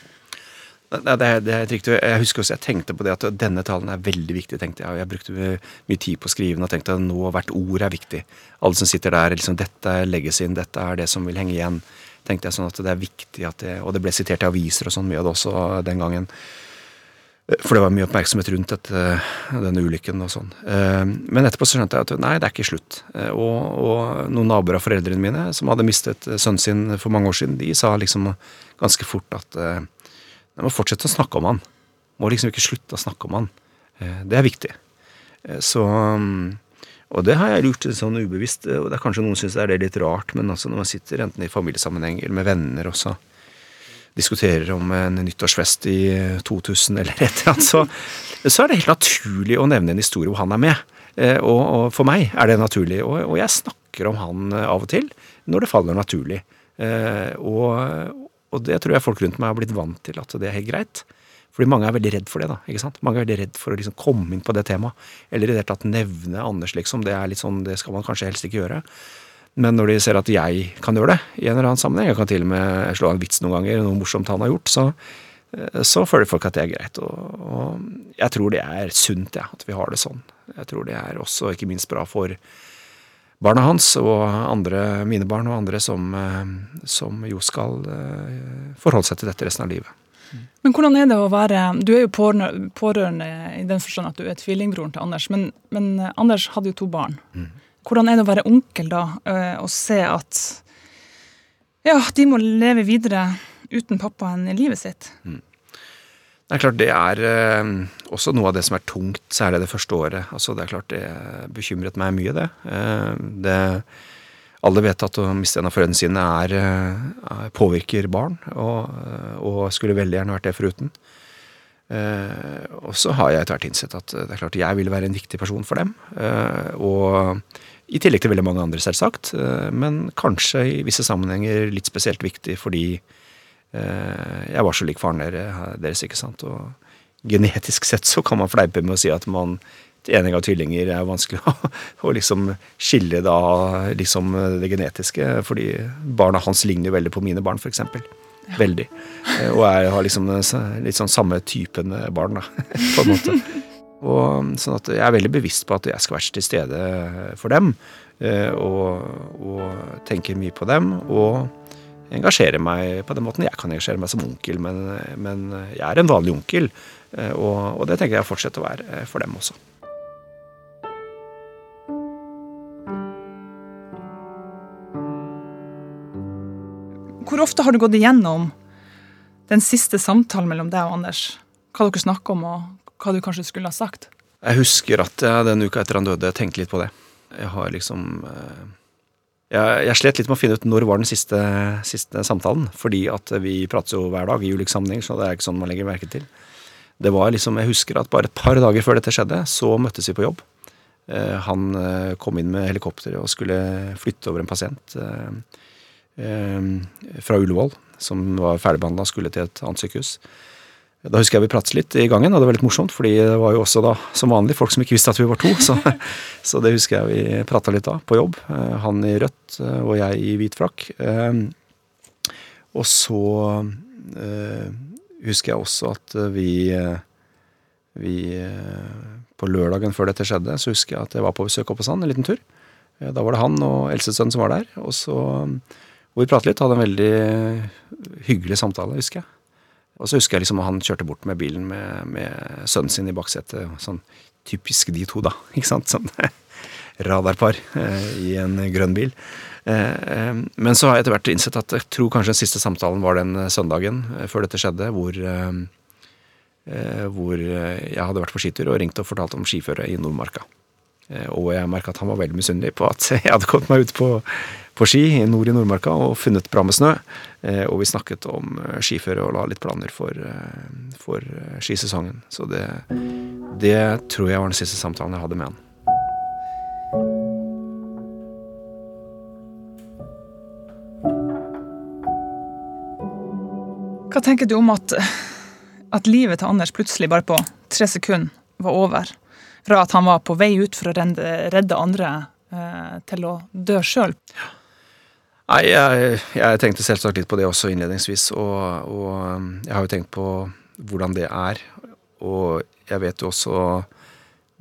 Det, det, er, det, er, helt riktig. Jeg husker også jeg tenkte på det at denne talen er veldig viktig. tenkte Jeg Jeg brukte mye tid på å skrive den og tenkte at nå hvert ord er viktig. Alle som sitter der, liksom, dette legges inn, dette er det som vil henge igjen. tenkte jeg sånn at det er viktig at det, Og det ble sitert i aviser og sånn mye av det også den gangen. For det var mye oppmerksomhet rundt dette, denne ulykken og sånn. Eh, men etterpå så skjønte jeg at nei, det er ikke slutt. Eh, og, og, noen naboer av foreldrene mine som hadde mistet sønnen sin for mange år siden, de sa liksom ganske fort at de eh, må fortsette å snakke om han. Må liksom ikke slutte å snakke om han. Det er viktig. Så Og det har jeg gjort sånn ubevisst. og det er Kanskje noen syns det er litt rart, men altså når man sitter enten i familiesammenheng eller med venner også, diskuterer om en nyttårsfest i 2000 eller et eller annet, så, så er det helt naturlig å nevne en historie hvor han er med. Eh, og, og for meg er det naturlig. Og, og, jeg snakker om han eh, av og til når det faller naturlig. Eh, og, og, det tror jeg folk rundt meg har blitt vant til at det er helt greit. Fordi mange er veldig redd for det. da, ikke sant? Mange er veldig redd for å liksom komme inn på det temaet. Eller i det hele tatt nevne Anders, liksom. Det er litt sånn, det skal man kanskje helst ikke gjøre. Men når de ser at jeg kan gjøre det i en eller annen sammenheng, jeg kan til og med slå en vits noen ganger, noe morsomt han har gjort, så, eh, så føler folk at det er greit. Og, og jeg tror det er sunt, ja, at vi har det sånn. Jeg tror det er også ikke minst bra for barna hans og andre, mine barn og andre som, eh, som jo skal eh, forholde seg til dette resten av livet. Men hvordan er det å være Du er jo pårørende i den forstand at du er tvillingbroren til Anders, men, men Anders hadde jo to barn. Mm. Hvordan er det å være onkel da, eh, og se at ja, de må leve videre uten pappaen i livet sitt? Mm. Det er klart det er eh, også noe av det som er tungt, særlig det første året. Altså Det er klart det bekymret meg mye, det. Eh, det alle vet at å miste en av foreldrene sine er, er, påvirker barn, og, og, skulle veldig gjerne vært det foruten. Eh, og så har jeg etter hvert innsett at det er klart jeg vil være en viktig person for dem. Og i tillegg til veldig mange andre, selvsagt. Eh, men kanskje i visse sammenhenger litt spesielt viktig fordi eh, jeg var så lik faren deres, ikke sant. Og genetisk sett så kan man fleipe med å si at man til ening av tvillinger er vanskelig å, [LAUGHS] å liksom skille da liksom det genetiske. Fordi barna hans ligner jo veldig på mine barn, f.eks. Veldig. Eh, og jeg har liksom litt sånn samme typen barn, da, [LAUGHS] på en måte. Og, sånn at jeg er veldig bevisst på at jeg skal være til stede for dem. Eh, og, og tenker mye på dem. Og engasjere meg på den måten jeg kan engasjere meg som onkel. Men, men jeg er en vanlig onkel, eh, og, og det tenker jeg fortsetter å være for dem også. Hvor ofte har du gått igjennom den siste samtalen mellom deg og Anders? Hva dere snakker om, og hva du kanskje skulle ha sagt? Jeg husker at jeg den uka etter han døde, tenkte litt på det. Jeg har liksom eh, jeg, jeg, slet litt med å finne ut når var den siste, siste samtalen. Fordi at vi prates jo hver dag i ulik sammenheng, så det er ikke sånn man legger merke til. Det var liksom, Jeg husker at bare et par dager før dette skjedde, så møttes vi på jobb. Eh, han eh, kom inn med helikopteret og skulle flytte over en pasient fra Ullevål, som var ferdigbehandla og skulle til et annet sykehus. Da husker jeg vi pratet litt i gangen, og det var litt morsomt, fordi det var jo også da, som vanlig, folk som ikke visste at vi var to. Så, [LAUGHS] så det husker jeg vi prata litt da, på jobb. Eh, Han i rødt eh, og jeg i hvit frakk. Eh, Og så husker jeg også at vi vi På lørdagen før dette skjedde, så husker jeg at jeg var på besøk oppe hos han en liten tur. Da var det han og eldstesønnen som var der. Og så hvor vi pratet litt, hadde en veldig hyggelig samtale, husker jeg. Og så husker jeg liksom han kjørte bort med bilen med, med sønnen sin i baksetet. Sånn typisk de to, da. [LAUGHS] Ikke sant? Sånn [LAUGHS] radarpar eh, i en grønn bil. Eh, eh, men så har jeg etter hvert innsett at jeg tror kanskje den siste samtalen var den eh, søndagen eh, før dette skjedde, hvor, eh, hvor jeg hadde vært på skitur og ringt og fortalt om skiføret i Nordmarka. Og jeg merka at han var veldig misunnelig på at [LAUGHS] jeg hadde kommet meg ut på, på ski nord i Nordmarka og funnet bra med snø. Eh, Og vi snakket om eh, skiføre og la litt planer for, eh, for skisesongen. Så det, det tror jeg var den siste samtalen jeg hadde med han. Hva tenker du om at, at livet til Anders plutselig bare på tre sekunder var over? Fra at han var på vei ut for å redde, andre, til å dø sjøl. Nei, jeg, jeg tenkte selvsagt litt på det også innledningsvis, og, og um, jeg har jo tenkt på hvordan det er. Og jeg vet jo også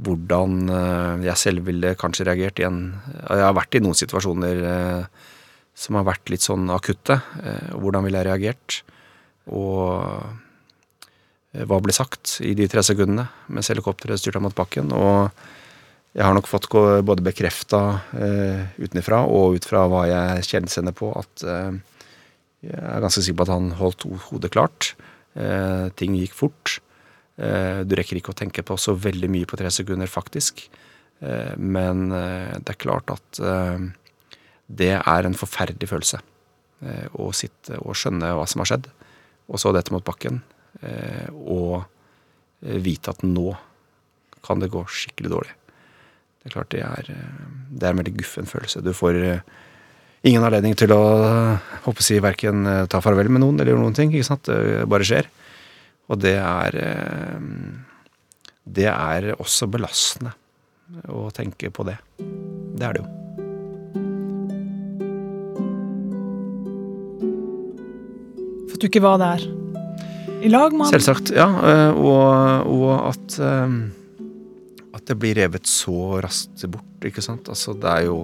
hvordan eh, jeg selv ville kanskje reagert igjen. Jeg har vært i noen situasjoner eh, som har vært litt sånn akutte. eh, Hvordan ville jeg reagert? Og hva ble sagt i de tre sekundene mens helikopteret styrta mot bakken? Og jeg har nok fått både bekrefta eh, utenfra og ut fra hva jeg kjenner på, at eh, jeg er ganske sikker på at han holdt hodet klart. Eh, ting gikk fort. Eh, du rekker ikke å tenke på så veldig mye på tre sekunder, faktisk. Eh, men eh, det er klart at det er en forferdelig følelse. Å sitte og skjønne hva som har skjedd, og så dette mot bakken. Og vite at nå kan det gå skikkelig dårlig. Det er klart det er, eh, det er en veldig guffen følelse. Du får eh, ingen anledning til å håper si, verken eh, ta farvel med noen eller gjøre noen ting. ikke sant? Det bare skjer. Og det er eh, Det er også belastende å tenke på det. Det er det jo. For at du ikke var der i lag med han. Selvsagt, ja. eh, Og, og at eh, At det blir revet så raskt bort, ikke sant. Altså, det er jo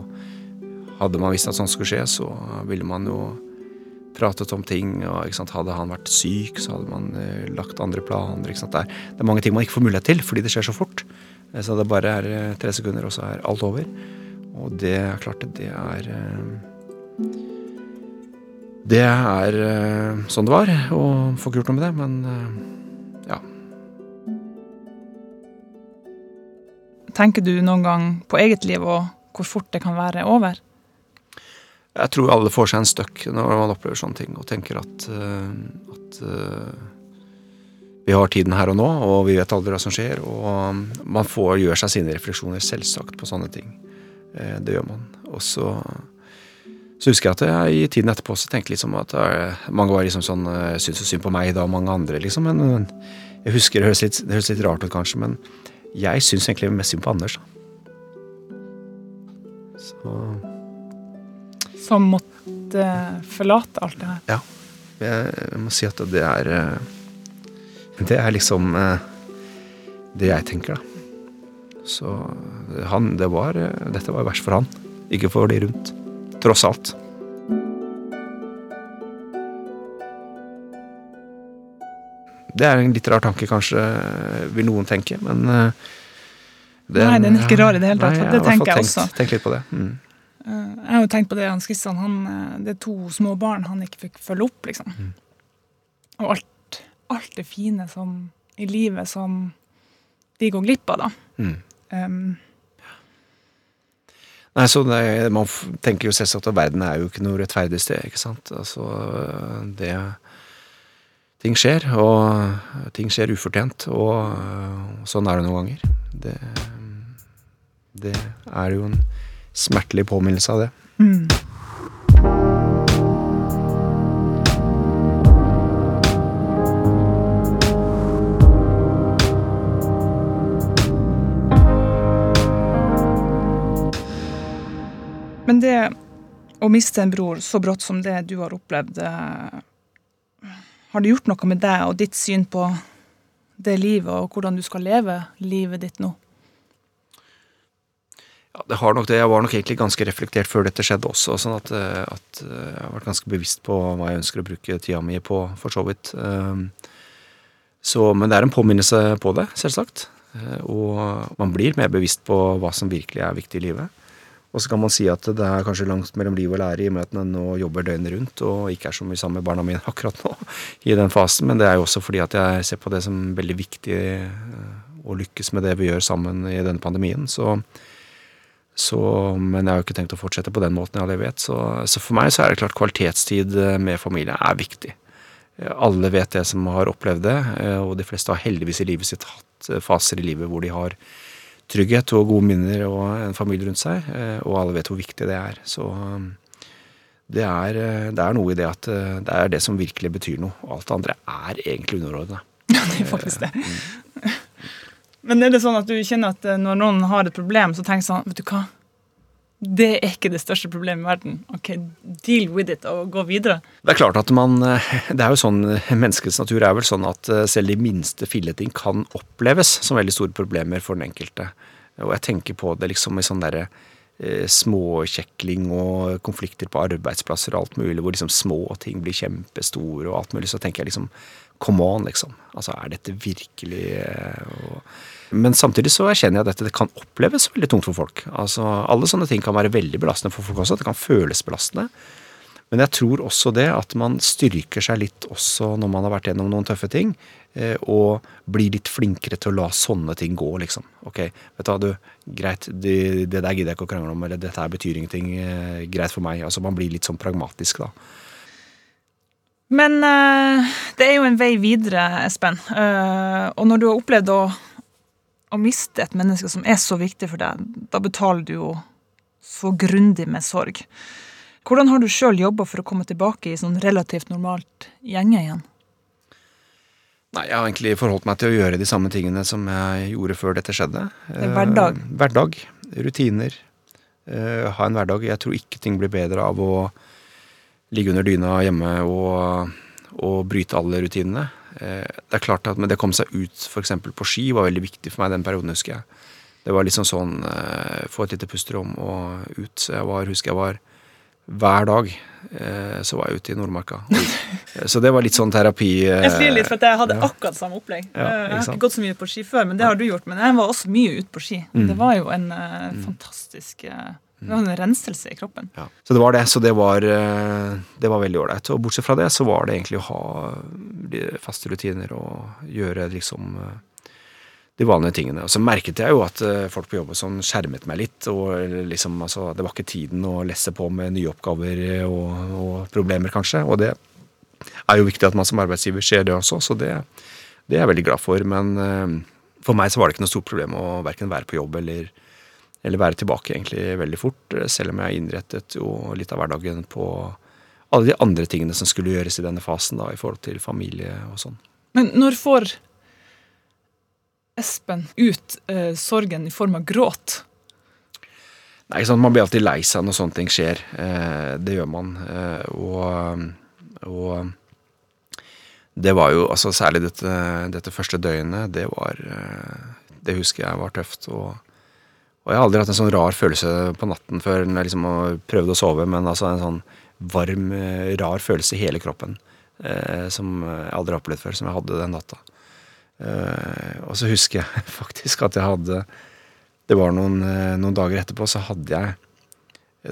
Hadde man visst at sånn skulle skje, så ville man jo pratet om ting. Og, ikke sant? Hadde han vært syk, så hadde man uh, lagt andre planer. Ikke sant? Det, er, det er mange ting man ikke får mulighet til, fordi det skjer så fort. Eh, Så det bare er eh, tre sekunder, og så er alt over. Og det er klart, det er uh, Det er sånn det var, å få ikke gjort noe med det, men Tenker du noen gang på eget liv og hvor fort det kan være over? Jeg tror alle får seg en støkk når man opplever sånne ting, og tenker at, eh, at eh, vi har tiden her og nå, og vi vet aldri hva som skjer. Og man får gjøre seg sine refleksjoner, selvsagt, på sånne ting. Eh, Det gjør man. Og så, så husker jeg at jeg i tiden etterpå så tenkte liksom at eh, mange var liksom sånn Syns så synd på meg da, og mange andre, liksom. Men jeg husker, det høres, litt, det høres litt rart ut kanskje, men jeg syns egentlig mest synd på Anders. Så Som måtte forlate alt det her. Ja. Jeg, må si at det er eh, Det er liksom eh, det jeg tenker, da. Så han, det var eh, Dette var verst for han, ikke for de rundt. Tross alt. Det er en litt rar tanke, kanskje, vil noen tenke, men den, Nei, den er ikke rar i det hele tatt, Nei, jeg det tenker jeg tenkt, også. Tenk litt på det. Mm. Eh, Jeg har jo tenkt på det, Hans Kristian. Han, eh, det er to små barn han ikke fikk følge opp, liksom. Mm. Og alt, alt det fine som, i livet som de går glipp av, da. Mm. Um, Nei, så det, Man tenker jo selvsagt at verden er jo ikke noe rettferdig sted, ikke sant. Altså, det Ting skjer, og ting skjer ufortjent, og øh, sånn er det noen ganger. Det, Det er jo en smertelig påminnelse av det. Men det å miste en bror så brått som det du har opplevd, eh, har det gjort noe med deg og ditt syn på det livet, og hvordan du skal leve livet ditt nå? Ja, det har nok det. Jeg var nok egentlig ganske reflektert før dette skjedde også, sånn at, eh, at eh, jeg har vært ganske bevisst på hva jeg ønsker å bruke tida mi på, for så vidt. Um, Så, men det er en påminnelse på det, selvsagt. Eh, Og man blir mer bevisst på hva som virkelig er viktig i livet. Og så kan man si at det er kanskje langt mellom liv og lære i og med at man nå jobber døgnet rundt og ikke er så mye sammen med barna mine [LAUGHS] akkurat nå i den fasen, men det er jo også fordi at jeg ser på det som veldig viktig eh, å lykkes med det vi gjør sammen i denne pandemien. Så, så, men jeg har jo ikke tenkt å fortsette på den måten jeg allerede vet. Så, så for meg så er det klart kvalitetstid med familie er viktig. Alle vet det som har opplevd det, eh, og de fleste har heldigvis i livet sitt hatt eh, faser i livet hvor de har trygghet og gode minner og en familie rundt seg, eh, og alle vet hvor viktig det er. Så det er, det er noe i det at det er det som virkelig betyr noe. og Alt det andre er egentlig underordna. [LAUGHS] Ja, det er faktisk det. Men er det sånn at du kjenner at eh, når noen har et problem, så tenker du sånn Vet du hva? Det er ikke det største problemet i verden. Ok, Deal with it og gå videre. Det er klart at man Det er jo sånn Menneskets natur er vel sånn at eh, selv de minste filleting kan oppleves som veldig store problemer for den enkelte. Og jeg tenker på det liksom i sånn derre eh, småkjekling og konflikter på arbeidsplasser og alt mulig, hvor liksom små ting blir kjempestore og alt mulig, så tenker jeg liksom Come on, liksom. Altså, er dette virkelig eh, og, Men samtidig så erkjenner jeg at dette det kan oppleves veldig tungt for folk. Altså, Alle sånne ting kan være veldig belastende for folk også. Det kan føles belastende. Men jeg tror også det at man styrker seg litt også når man har vært gjennom noen tøffe ting, eh, og blir litt flinkere til å la sånne ting gå, liksom. Ok, vet du hva, du, greit, det, det der gidder jeg ikke å krangle om, eller dette her betyr ingenting, eh, greit for meg. Altså man blir litt sånn pragmatisk, da. Men uh, det er jo en vei videre, Espen. Uh, og når du har opplevd å, å miste et menneske som er så viktig for deg, da betaler du jo så grundig med sorg. Hvordan har du sjøl jobba for å komme tilbake i sånn relativt normalt gjenge igjen? Nei, Jeg har egentlig forholdt meg til å gjøre de samme tingene som jeg gjorde før dette skjedde. Det er hverdag. Eh, hverdag. Rutiner. Eh, ha en hverdag. Jeg tror ikke ting blir bedre av å ligge under dyna hjemme og, og bryte alle rutinene. Eh, det er klart at Men det å komme seg ut f.eks. på ski var veldig viktig for meg den perioden, husker jeg. Det var liksom sånn eh, Få et lite pusterom og ut. Så jeg var, husker jeg var hver dag eh, så var jeg ute i Nordmarka. [LAUGHS] Så det var litt sånn terapi. Jeg flirer litt, for at jeg hadde ja. akkurat samme opplegg. Ja, jeg har ikke gått så mye på ski før, men det har du gjort. Men jeg var også mye ute på ski. Mm. Det var jo en mm. fantastisk Det var en renselse i kroppen. Ja. Så det var det. Så det var, eh, det var veldig ålreit. Og bortsett fra det, så var det egentlig å ha de faste rutiner og gjøre liksom eh, de vanlige tingene. Og så merket jeg jo at eh, folk på jobben sånn skjermet meg litt. og liksom, altså, Det var ikke tiden å lesse på med nye oppgaver og, og problemer, kanskje. Og det er jo viktig at man som arbeidsgiver ser det også, så det, det er jeg veldig glad for. Men eh, for meg så var det ikke noe stort problem å verken være på jobb eller, eller være tilbake egentlig veldig fort, eh, selv om jeg innrettet jo litt av hverdagen på alle de andre tingene som skulle gjøres i denne fasen da, i forhold til familie og sånn. Men når får Espen ut eh, sorgen i form av gråt? Nei, ikke sant? Man blir alltid lei seg når sånne ting skjer. Eh, det gjør man. Eh, og, og det var jo altså Særlig dette, dette første døgnet, det var eh, Det husker jeg var tøft. Og, og jeg har aldri hatt en sånn rar følelse på natten før når jeg liksom har prøvd å sove, men altså en sånn varm, eh, rar følelse i hele kroppen eh, som jeg aldri har opplevd før, som jeg hadde den natta. Eh, og så husker jeg [LAUGHS] faktisk at jeg hadde Det var noen, eh, noen dager etterpå, så hadde jeg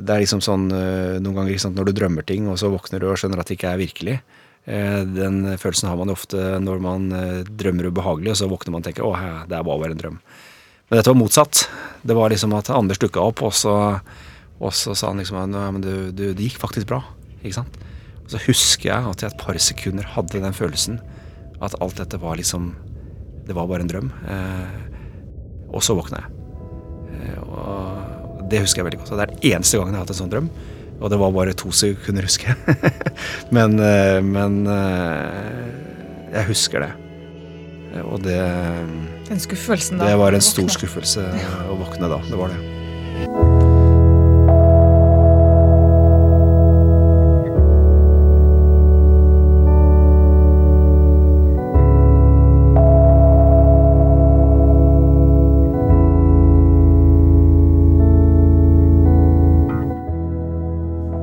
Det er liksom sånn eh, noen ganger sant, når du drømmer ting, og så våkner du og skjønner at det ikke er virkelig. Den følelsen har man ofte når man drømmer ubehagelig, og så våkner man og tenker 'Å, det er bare en drøm'. Men dette var motsatt. Det var liksom at Anders dukka opp, og så, og så sa han liksom at det gikk faktisk bra. Ikke sant? Og så husker jeg at jeg et par sekunder hadde den følelsen at alt dette var liksom Det var bare en drøm. Eh, og så våkna jeg. Eh, og det husker jeg veldig godt. Det er den eneste gangen jeg har hatt en sånn drøm. Og det var bare to sekunder, husker jeg. [LAUGHS] men, eh, men jeg husker det. Og det, Den skuffelsen da. det var en stor skuffelse [LAUGHS] å våkne da. Det var det.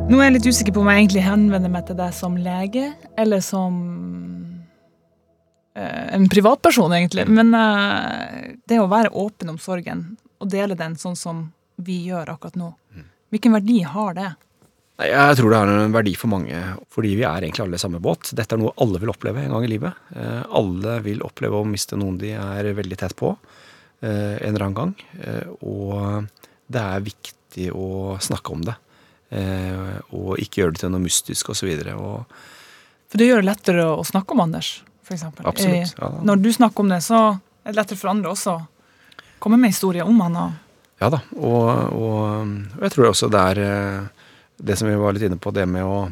Nå er jeg litt usikker på om jeg egentlig henvender meg til deg som lege, eller som en privatperson, egentlig. Men eh, det å være åpen om sorgen, og dele den sånn som vi gjør akkurat nå, hvilken verdi har det? Jeg tror det har en verdi for mange, fordi vi er egentlig alle i samme båt. Dette er noe alle vil oppleve en gang i livet. Eh, Alle vil oppleve å miste noen de er veldig tett på eh, en eller annen gang. Eh, Og det er viktig å snakke om det. Eh, Og ikke gjøre det til noe mystisk osv. For det gjør det lettere å snakke om Anders, eksempel. Absolutt. Ja, Ja. Når du snakker om det, så er det lettere for andre også å komme med historier om han. Og Ja da, og, og, og jeg tror også det er eh, det som vi var litt inne på, det med å,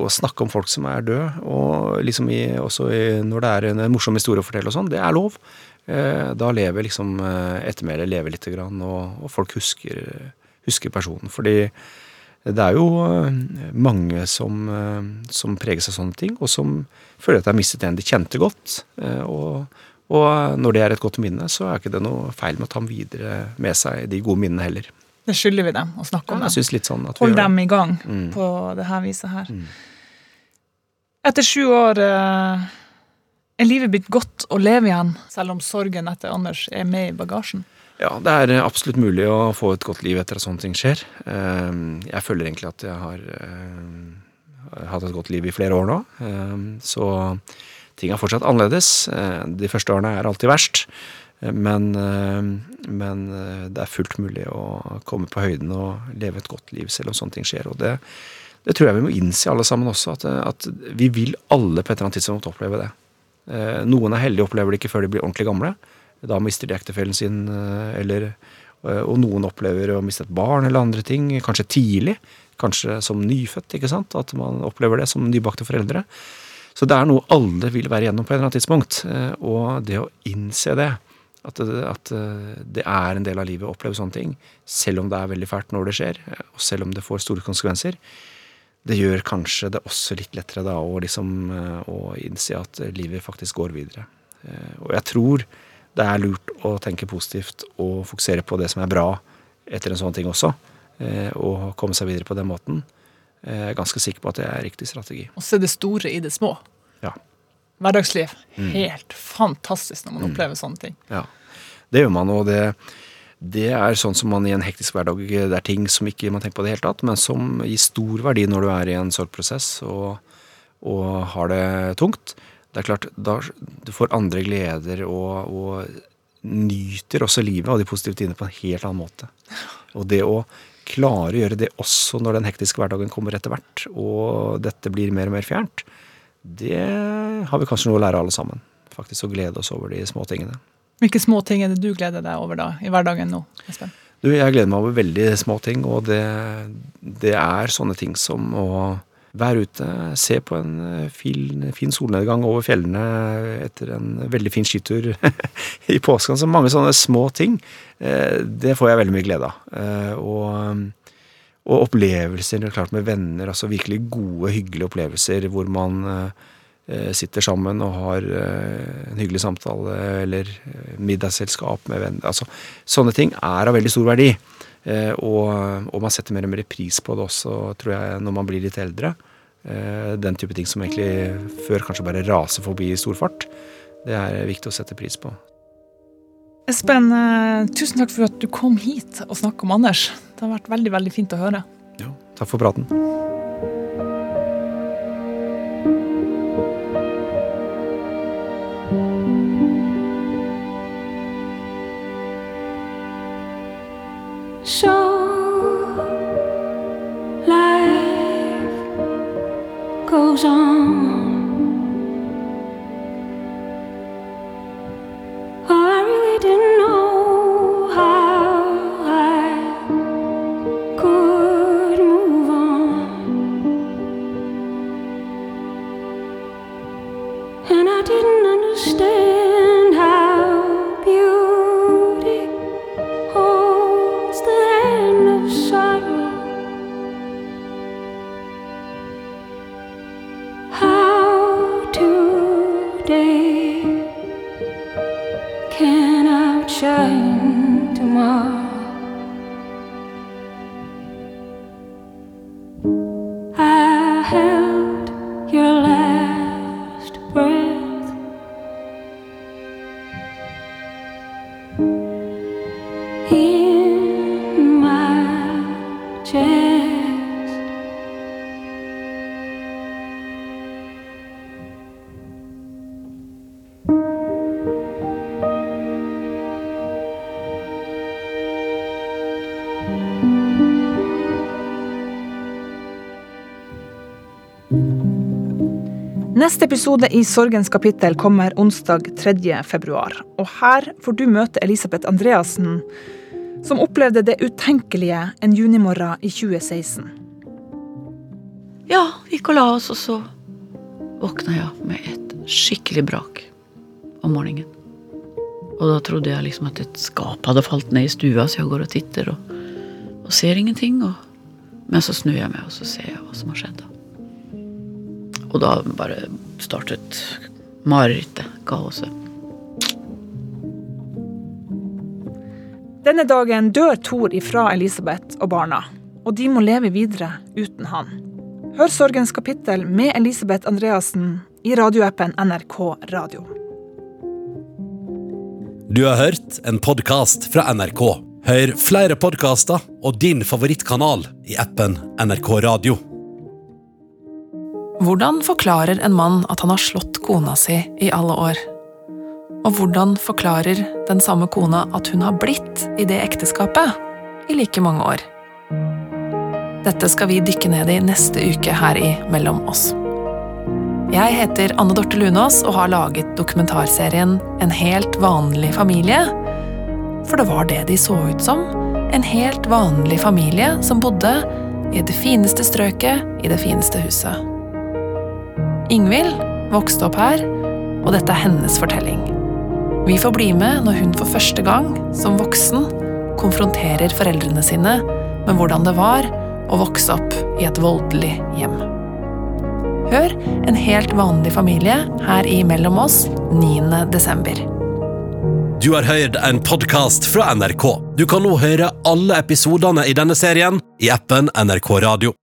å snakke om folk som er døde, og liksom i, også i, når det er en morsom historie å fortelle og sånn, det er lov. Eh, da lever liksom eh, ettermælet lever lite grann, og, og folk husker, husker personen. Fordi det er jo eh, mange som, eh, som preges av sånne ting, og som føler at de har mistet en de kjente godt. eh, Og, og når det er et godt minne, så er ikke det noe feil med å ta dem videre med seg, de gode minnene heller. det skylder vi dem å snakke Ja, om. jeg synes litt sånn at Hold dem i gang Mm. på det her viset her. Mm. Etter sju år er livet blitt godt å leve igjen, selv om sorgen etter Anders er med i bagasjen. Ja, det er eh, absolutt mulig å få et godt liv etter at sånne ting skjer. Eh, Jeg føler egentlig at jeg har eh, hatt et godt liv i flere år nå. Eh, Så ting er fortsatt annerledes. Eh, De første årene er alltid verst. Men, men det er fullt mulig å komme på høyden og leve et godt liv selv om sånne ting skjer. Og det, det tror jeg vi må innse alle sammen også, at, at vi vil alle på et eller annet tidspunkt oppleve det. Noen er heldige og opplever det ikke før de blir ordentlig gamle. Da mister de ektefellen sin, eh, eller, eh, og noen opplever å miste et barn eller andre ting, kanskje tidlig. Kanskje som nyfødt, ikke sant? at man opplever det som nybakte foreldre. Så det er noe alle vil være igjennom på et eller annet tidspunkt. eh, Og det å innse det, at det, at det er en del av livet å oppleve sånne ting, selv om det er veldig fælt når det skjer, og selv om det får store konsekvenser, det gjør kanskje det også litt lettere da å liksom å innse at livet faktisk går videre. Og jeg tror det er lurt å tenke positivt og fokusere på det som er bra etter en sånn ting også, eh, og komme seg videre på den måten. Eh, Jeg er ganske sikker på at det er riktig strategi. Og se det store i det små. Ja. Hverdagsliv. Mm. Helt fantastisk når man opplever sånne ting. Ja, det gjør man, og det, det er sånn som man i en hektisk hverdag Det er ting som ikke man tenker på i det hele tatt, men som gir stor verdi når du er i en sorgprosess og, og har det tungt. Det er klart, da du får andre gleder og, og nyter også livet og de positive tidene på en helt annen måte. Og det å klare å gjøre det også når den hektiske hverdagen kommer etter hvert, og dette blir mer og mer fjernt, det har vi kanskje noe å lære alle sammen. Faktisk å glede oss over de små tingene. Hvilke små ting er det du gleder deg over da, i hverdagen nå? Espen? Du, jeg gleder meg over veldig små ting, og det, det er sånne ting som å være ute, se på en eh, fin, fin solnedgang over fjellene etter en veldig fin skitur [LAUGHS] i påsken. Så mange sånne små ting. eh, Det får jeg veldig mye glede av. Eh, Og, og opplevelser er klart med venner, altså virkelig gode, hyggelige opplevelser hvor man sitter sammen og har en hyggelig samtale eller middagsselskap med venner. Altså, sånne ting er av veldig stor verdi. Eh, og, og man setter mer og mer pris på det også, tror jeg, når man blir litt eldre. Eh, den type ting som egentlig før kanskje bare raser forbi i stor fart. Det er viktig å sette pris på. Espen, tusen takk for at du kom hit og snakket om Anders. Det har vært veldig, veldig fint å høre. Ja, takk for praten. 上。Neste episode i Sorgens kapittel kommer onsdag 3. februar. Og her får du møte Elisabeth Andreassen, som opplevde det utenkelige en junimorgen i 2016. Ja, vi gikk og la oss, og så våkna jeg med et skikkelig brak om morgenen. Og da trodde jeg liksom at et skap hadde falt ned i stua, så jeg går og titter og, og ser ingenting. Og, men så snur jeg meg, og så ser jeg hva som har skjedd. da. Og da bare startet marerittet, kaoset. Denne dagen dør Thor ifra Elisabeth og barna, og de må leve videre uten han. Hør Sorgens kapittel med Elisabeth Andreassen i radioappen NRK Radio. Du har hørt en podkast fra NRK. Hør flere podkaster og din favorittkanal i appen NRK Radio. Hvordan forklarer en mann at han har slått kona si i alle år? Og hvordan forklarer den samme kona at hun har blitt i det ekteskapet i like mange år? Dette skal vi dykke ned i neste uke her i Mellom oss. Jeg heter Anne Dorte Lunås og har laget dokumentarserien En helt vanlig familie. For det var det de så ut som. En helt vanlig familie som bodde i det fineste strøket i det fineste huset. Ingvild vokste opp her, og dette er hennes fortelling. Vi får bli med når hun for første gang, som voksen, konfronterer foreldrene sine med hvordan det var å vokse opp i et voldelig hjem. Hør En helt vanlig familie her i Mellom oss 9. desember. Du har hørt en podkast fra NRK. Du kan nå høre alle episodene i denne serien i appen NRK Radio.